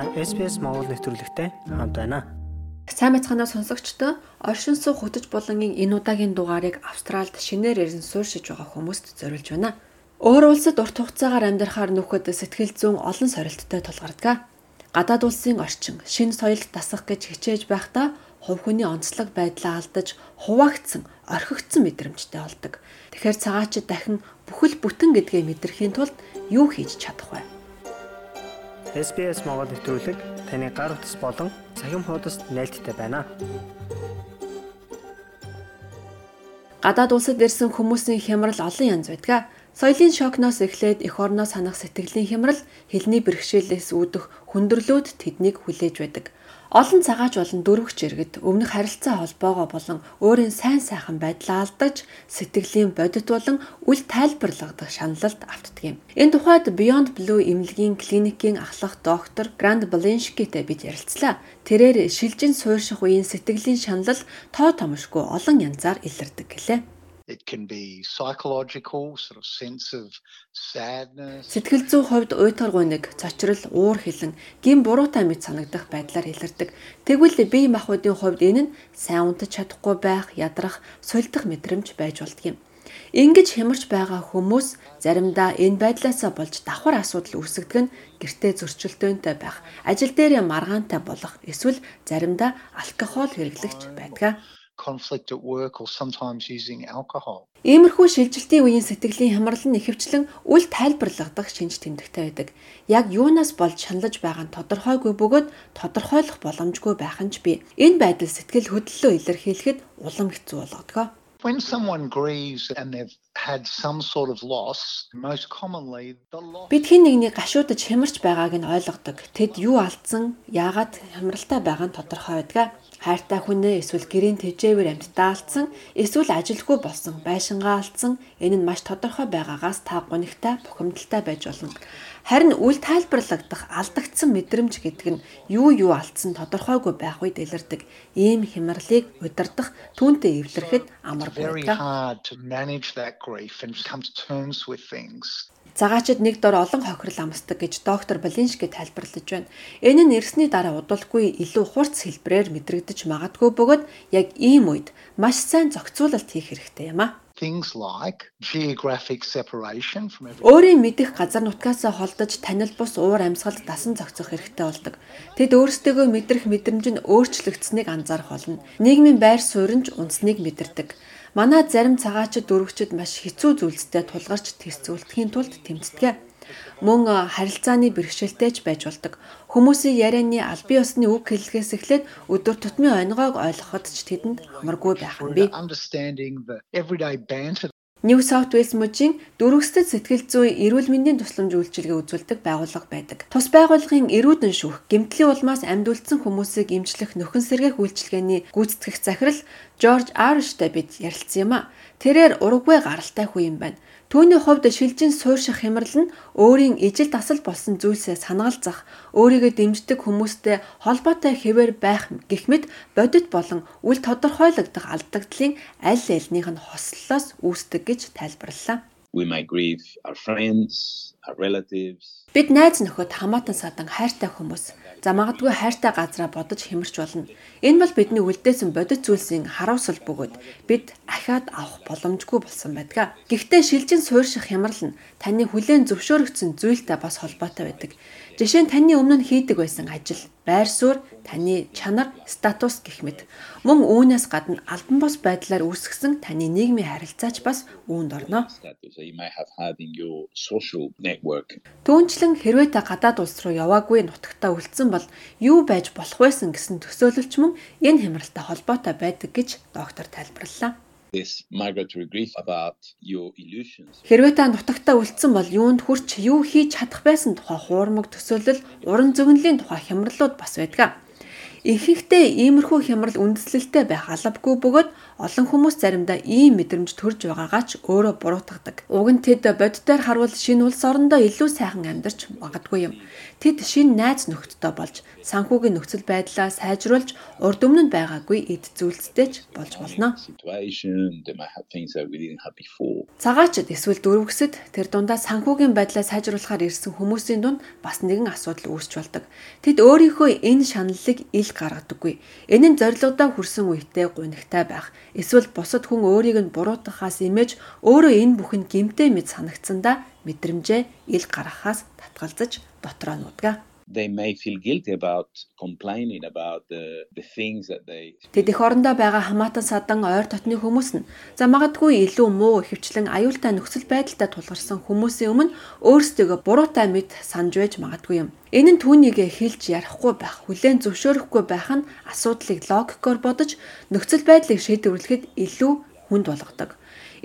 Та SPS Монгол нэвтрүүлэгтэй хамт байна. Сайн мэцханаа сонсогчдоо оршин суух хөтөж булангийн энэ удаагийн дугаарыг Австральд шинээр ирсэн суурьшиж байгаа хүмүүст зориулж байна. Өөр улсад урт хугацаагаар амьдрахаар нөхөд сэтгэл зүйн олон сорилттой тулгардаг. Гадаад улсын орчин, шинэ соёлд дасах гэж хичээж байхдаа хувь хүний онцлог байдлаа алдаж хуваагдсан, орхигдсон мэдрэмжтэй болдог. Тэгэхээр цагаачид дахин бүхэл бүтэн гэдгээ мэдрэхийн тулд юу хийж чадах вэ? SBS Монгол нэвтрүүлэг таны гар утас болон цахим хуудасд нийлдэхтэй байна. Гадаад улсад ирсэн хүмүүсийн хямрал олон янз байдаг. Соёлын шокноос эхлээд эх орноо санах сэтгэлийн хямрал, хэлний бэрхшээлээс үүдэх хүндрэлүүд тэднийг хүлээж байдаг. Олон цагаач болон дөрвөгч иргэд өмнөх харилцаа холбоогоо болон өөрийн сайн сайхан байдлаа алдаж сэтгэлийн бодит болон үл тайлбарладаг шаналлалд автдаг юм. Энэ тухайд Beyond Blue эмнэлгийн клиникийн ахлах доктор Гранд Блиншкитэй бид ярилцлаа. Тэрээр шилжин суурьших үеийн сэтгэлийн шаналл тоо томшгүй олон янзаар илэрдэг гэлээ. It can be psychological sort of sense of sadness. Сэтгэл зүйн хувьд уйтгаргүй нэг цочрол, уур хилэн, гин буруутай мэд санагдах байдлаар илэрдэг. Тэгвэл бие махбодын хувьд энэ нь сайн унтаж чадахгүй байх, ядрах, сулдах мэдрэмж байж болдго юм. Ингиж хямарч байгаа хүмүүс заримдаа энэ байдлаасаа болж давхар асуудал үүсгдэг нь гэртээ зөрчилдөөнтэй байх, ажил дээр маргаантай болох, эсвэл заримдаа алкогол хэрэглэгч байдаг conflict at work or sometimes using alcohol. Иймэрхүү шилжилтийн үеийн сэтгэлийн хямрал нь ихэвчлэн үл тайлбарлагдах шинж тэмдэгтэй байдаг. Яг юунаас болж шаналж байгаа нь тодорхойгүй бөгөөд тодорхойлох боломжгүй байх нь ч бий. Энэ байдал сэтгэл хөдлөлөө илэрхийлэхэд улам хэцүү болгодог. When someone grieves and they've had some sort of loss, most commonly the loss Бид хин нэгний гашуудж хямарч байгааг нь ойлгодог. Тэд юу алдсан, яагаад хямралтай байгаа нь тодорхой байдаг хайртай хүнээ эсвэл гэрийн тэжээвэр амьтдаа алдсан? Эсвэл ажилгүй болсон? Байшингаа алдсан? Энэ нь маш тодорхой байгаагаас та гонигтай бухимдалтай байж болно. Харин үл тайлбарлагдах алдагдсан мэдрэмж гэдэг нь юу юу алдсан тодорхойгүй байх үед илэрдэг. Ийм хямралыг удирдах, түүнтэй эвлэрэхэд амаргүй байдаг. Цагаачид нэг дор олон хохирол амсдаг гэж доктор Балиншки тайлбарлаж байна. Энэ нь ирсний дараа удалгүй илүү хурц хэлбрээр мэдрэгдэж магадгүй бөгөөд яг ийм үед маш сайн зохицуулалт хийх хэрэгтэй юм а. Things like geographic separation from every Өөрийн мэдих газар нутгаас холдож танил бус уур амьсгалд дасан зохицох хэрэгтэй болдог. Тэд өөрсдөө мэдрэх мэдрэмж нь өөрчлөгдсөнийг анзаарах болно. Нийгмийн байр суурь нь унсныг мэдэрдэг. Манай зарим цагаачид дөрвөгчд маш хэцүү зүйлстэй тулгарч тэсцүүлдэхийн тулд тэмцдэг. Мөн харилцааны бэрхшээлтэй ч байж болдог. Хүмүүсийн ярианы аль бие усны үг хэллэгээс эхлээд өдөр тутмын өнгөг ойлгоход ч тэдэнд амаргүй байх юм би. New South Wales мужийн дөрвөсдөд сэтгэл зүйн эрүүл мэндийн тусламж үйлчилгээ үзүүлдэг байгууллага байдаг. Тус байгууллагын эрүүдэн шүүх, гэмтлийн улмаас амьд үлдсэн хүмүүсийг эмчлэх нөхөн сэргээх үйлчилгээний гүйцэтгэх захирал Жорж Арштай бид ярилцсан юм а. Тэрээр урагвай гаралтай хүн юм байна. Түүний хувьд шилжин суурьших хямрал нь өөрийн ижил дасал болсон зүйлсээ санагалзах, өөрийгөө дэмждэг хүмүүстэй холбоотой хэвээр байх гэх мэт бодит болон үл тодорхойлогдох алдагдлын аль альнийх нь хослолоос үүсдэг гэж тайлбарллаа. We may grieve our friends, our relatives. Бид найз нөхөд хамаатан садан хайртай хүмүүс За магадгүй хайртай газраа бодож хэмэрч болно. Энэ бол бидний үлдээсэн бодит зүйлсийн харуулсал бөгөөд бид ахаад авах боломжгүй болсон байдаг. Гэхдээ шилжин суурьших хямрал нь таны хүлээн зөвшөөрөгдсөн зүйлтэй бас холбоотой байдаг. Жишээ нь таны өмнө хийдэг байсан ажил, байр суурь, таны чанар, статус гэх мэт. Мөн үүнээс гадна албан бус байдлаар үүсгэсэн таны нийгмийн харилцаач бас үүнд орно. Түүнчлэн хэрвээ та гадаад улс руу яваагүй нутагтаа үлдсэн бол юу байж болох байсан гэсэн төсөөлөлч мөн энэ хямралтай холбоотой байдаг гэж доктор тайлбарллаа Хэрвээ та нутагтаа үлдсэн бол юунд хүрч юу хийж чадах байсан тухай хуурмаг төсөөлөл, уран зөгнөлийн тухай хямралууд бас байдаг. Ихэнхдээ иймэрхүү хямрал үндэслэлтэй байх алавгүй бөгөөд олон хүмүүс заримдаа ийм мэдрэмж төрж байгаагаа ч өөрөө буруутгадаг. Уг нь тэд боддоор харвал шинэ улс орондоо илүү сайхан амьдарч магадгүй юм. Тэд шинэ найз нөхдөдөө болж санхүүгийн нөхцөл байдлаа сайжруулж урд өмнө нь байгаагүй эд зүйлстэй ч болж болно. Цагаачд эсвэл дөрвөсөд тэр дундаа санхүүгийн байдлаа сайжруулахаар ирсэн хүмүүсийн дунд бас нэгэн асуудал үүсч болдог. Тэд өөрийнхөө энэ шаналлыг ил гаргадаггүй. Энэ нь зорилгодоо хүрсэн үедээ гунигтай байх. Эсвэл бусад хүн өөрийг нь буруутгахаас имэж өөрөө энэ бүхэн гимтэй мэд санагцсандаа мэдрэмжээ ил гаргахаас татгалзаж дотроо нуудгаа they may feel guilty about complaining about the the things that they Тэд их орондоо байгаа хамаатан садан ойр дотны хүмүүс нь за магадгүй илүү муу хөвчлэн аюултай нөхцөл байдалтай тулгарсан хүмүүсийн өмнө өөрсдөө буруутай мэд санаж байж магадгүй юм. Энэ нь түүнийг хэлж ярихгүй байх, хүлээн зөвшөөрөхгүй байх нь асуудлыг логикоор бодож нөхцөл байдлыг шийдвэрлэхэд илүү хүнд болгодог.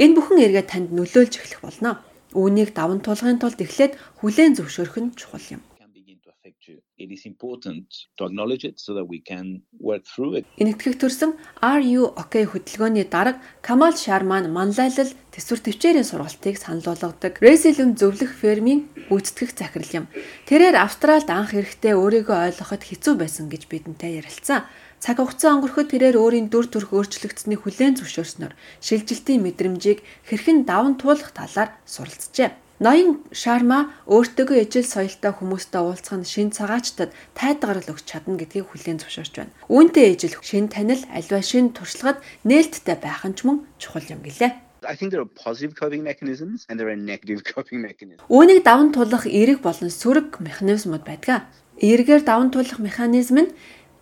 Энэ бүхэн эргээ танд нөлөөлж эхлэх болно. Үүнийг даван тулахын тулд эхлээд хүлээн зөвшөөрөх нь чухал юм it is important to acknowledge it so that we can work through it. Энэтхэг төрсөн RU OK хөтөлбөрийн дарга Камал Шарман манлайлал төсвөр төвчээрийн сургалтыг санал болгодог. Resilium зөвлөх фермийн гүйцэтгэх захирал юм. Тэрээр Австралид анх эрэхтэй өөрийгөө ойлгоход хэцүү байсан гэж бидэнтэй ярилцсан. Цаг хугацаа өнгөрөхөд тэрээр өөрийн дүр төрх өөрчлөгдсөний хүлээн зөвшөөрснөөр шилжилтийн мэдрэмжийг хэрхэн даван туулах талаар суралцжээ. Ноён Шарма өөртөөгөө ижил соёлтой хүмүүстэй уулзах нь шин цагаачтад тайдгарал өгч чадна гэдгийг хүлээн зөвшөөрч байна. Үүнтэй ижил шин танил альва шин туршлагад нээлттэй байх нь ч мөн чухал юм гэлээ. I think there are positive coping mechanisms and there are negative coping mechanisms. Үүнийг даван туулах эерэг болон сүрэг механизмууд байдаг. Эргээр даван туулах механизм нь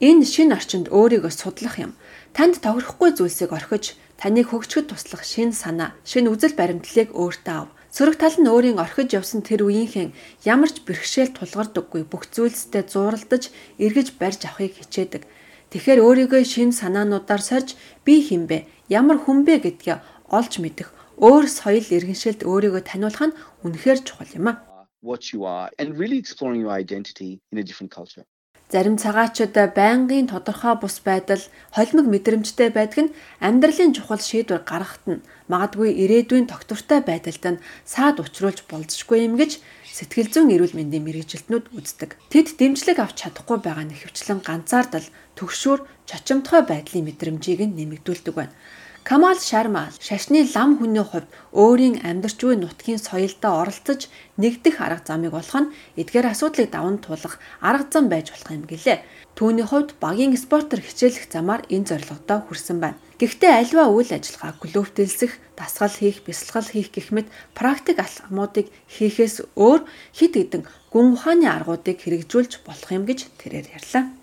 энэ шин орчинд өөрийгөө судлах юм. Танд тохирохгүй зүйлсийг орхиж, таныг хөгжөхөд туслах шин санаа, шин үзэл баримтлалыг өөртөө ав Сөрөг тал нь өөрийн орхиж явсан тэр үеийнхэн ямар ч бэрхшээл тулгардаггүй бүх зүйлстэй зууралдаж эргэж барьж авахыг хичээдэг. Тэгэхээр өөрийгөө шин санаануудаар сорж би хинбэ, ямар хүн бэ гэдгээ олж мэдэх, өөр соёл иргэншилд өөрийгөө таниулах нь үнэхээр чухал юм а. What you are and really exploring your identity in a different culture. Зарим цагаачид байнгын тодорхой бус байдал, холимог мэдрэмжтэй байдаг нь амьдралын чухал шийдвэр гаргахад нь магадгүй ирээдүйн тогтвортой байдалд нь саад учруулж болзошгүй юм гэж сэтгэл зүйн эрүүл мэндийн мэрэгжилтнүүд үздэг. Тэд дэмжлэг авч чадахгүй байгаа нь хөвчлэн ганцаардал, төгшүүр, чочимтгой байдлын мэдрэмжийг нь нэмэгдүүлдэг байна. Камал Шарма шашны лам хүний хувьд өөрийн амьдарч буй нутгийн соёлдоо оролцож нэгдэх арга замыг олох нь эдгээр асуудлыг даван туулах арга зам байж болох юм гэлээ. Түүний хувьд багийн спортер хичээлэх замаар энэ зорилгодоо хүрсэн байна. Гэхдээ альва үйл ажиллагаа клубтэлсэх, дасгал хийх, бясалгал хийх гэх мэт практик алхмуудыг хийхээс өөр хид хідэн гүн ухааны аргуудыг хэрэгжүүлж болох юм гэж тэрээр ярьлаа.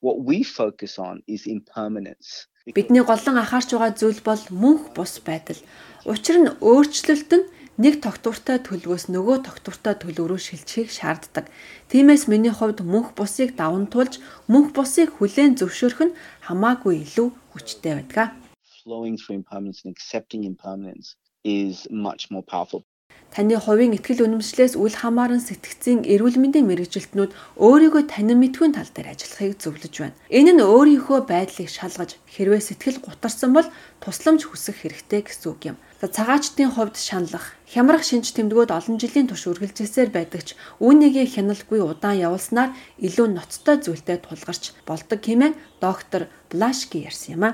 What we focus on is impermanence Бидний голлон анхаарч байгаа зүйл бол мөнх бус байдал. Учир нь өөрчлөлт нь нэг тогтвортой төлөвөөс нөгөө тогтвортой төлөв рүү шилжихийг шаарддаг. Тиймээс миний хувьд мөнх бусыг даван туулж мөнх бусыг хүлээн зөвшөөрөх нь хамаагүй илүү хүчтэй байдаг. Flowing through impermanence and accepting impermanence is much more powerful. Таны хувийн ихтгэл үнэмшлээс үл хамааран сэтгцийн эрүүл мэндийн мэрэгжилтнүүд өөрийгөө танин мэдхүйн тал дээр ажиллахыг зөвлөж байна. Энэ нь өөрийнхөө байдлыг шалгаж хэрвээ сэтгэл гутарсан бол тусламж хүсэх хэрэгтэй гэсэн үг юм. За цагаачдын хувьд шаналх Хямрах шинж тэмдгүүд олон жилийн турш үргэлжилсээр байдаг ч үүнийгээ хяналтгүй удаан явуулснаар илүү ноцтой зүйлтэй тулгарч болдог хэмээн доктор Блашки ярьсан юм а.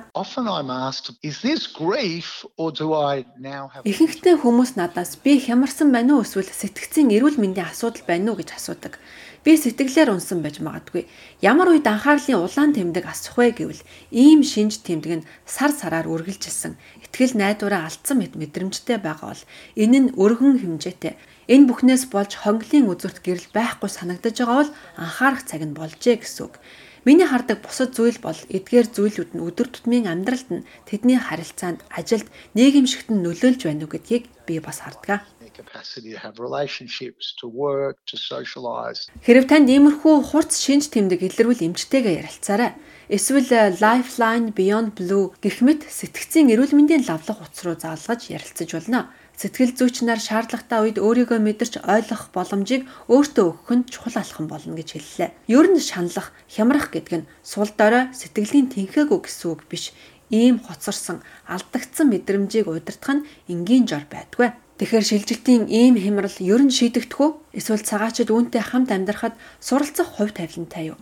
Ихэнхдээ хүмүүс надаас би хямарсан байна уу эсвэл сэтгцийн эрүүл мэндийн асуудал байна уу гэж асуудаг. Би сэтгэлээр унсан байж магадгүй. Ямар үед анхаарлын улаан тэмдэг асах вэ гэвэл ийм шинж тэмдэг нь сар сараар үргэлжилсэн. Итгэл найдвараа алдсан мэт мэдрэмжтэй байгаа бол энэ нь өргөн хэмжээтэй. Энэ бүхнээс болж хонглын үзүрт гэрэл байхгүй санагдаж байгаа бол анхаарах цаг нь болжээ гэсэн үг. Миний хардаг бусад зүйл бол эдгээр зүйлүүд нь өдөр тутмын амьдралд нь тэдний харилцаанд, ажилд, нийгэмшигт нь нөлөөлж байна уу гэдгийг би бас харддаг capacity to have relationships, to work, to socialize. Хэрв танд иймэрхүү хурц шинж тэмдэг илэрвэл эмчтэйгээ ярилцаарай. Эсвэл э, Lifeline Beyond Blue гэх мэт сэтгцийн эрүүл мэндийн лавлах утас руу заалгаж ярилцаж болно. сэтгэл зүйч нар шаардлагатай үед өөрийгөө мэдэрч ойлгох боломжийг өөртөө өгөх нь чухал алхам болно гэж хэллээ. Ер нь шаналх, хямрах гэдэг нь сул дорой сэтгэлийн тэнхээгүй гэсэн үг биш. Ийм хоцорсон, алдагдсан мэдрэмжийг удирдах нь энгийн жор байдгүй. Тэгэхээр шилжилтийн ийм хямрал ер нь шийдэгдэх үү? Эсвэл цагаачд үүнтэй хамт амьдрахад суралцах хувь тавилантай юу?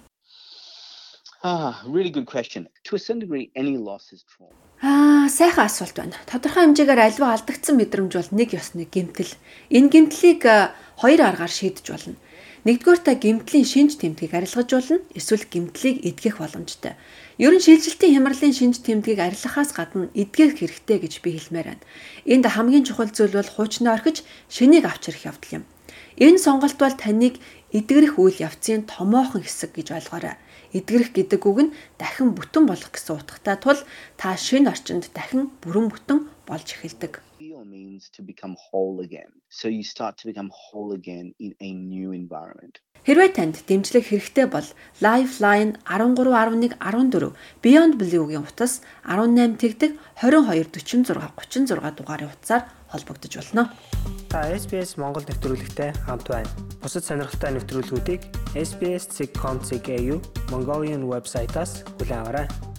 Ah, really good question. To a certain degree, any loss is trauma. Аа, сайхан асуулт байна. Тодорхой хэмжээгээр альва алдагдсан мэдрэмж бол нэг ёсны гэмтэл. Энэ гэмтлийг хоёр аргаар шийдэж болно. Нэгдүгээр та гэмтлийн шинж тэмдгийг арилгаж болно, эсвэл гэмтлийг эдгэх боломжтой. Ер нь шилжилтийн хямралын шинж тэмдгийг арилгахаас гадна эдгэх хэрэгтэй гэж би хэлмээр байна. Энд хамгийн чухал зүйл бол хуучнаа орхиж шинийг авч ирэх явдал юм. Энэ сонголт бол таныг эдгэрэх үйл явцын томоохон хэсэг гэж ойлгоорой эдгэрэх гэдэг үг нь дахин бүтэн болох гэсэн утгатай тул та шинэ орчинд дахин бүрэн бүтэн болж эхэлдэг. Means to become whole again. So you start to become whole again in a new environment. Хэрвээ танд дэмжлэг хэрэгтэй бол Lifeline 1311 14 Beyond Blue-гийн утас 18 тэгдэг 22 46 36 дугаарын утсаар холбогдож болно. Та SBS Монгол нэвтрүүлэгтэй хамт байна. Бусад сонирхолтой нэвтрүүлгүүдийг SBS.com.cg Mongolian вебсайтаас аваарай.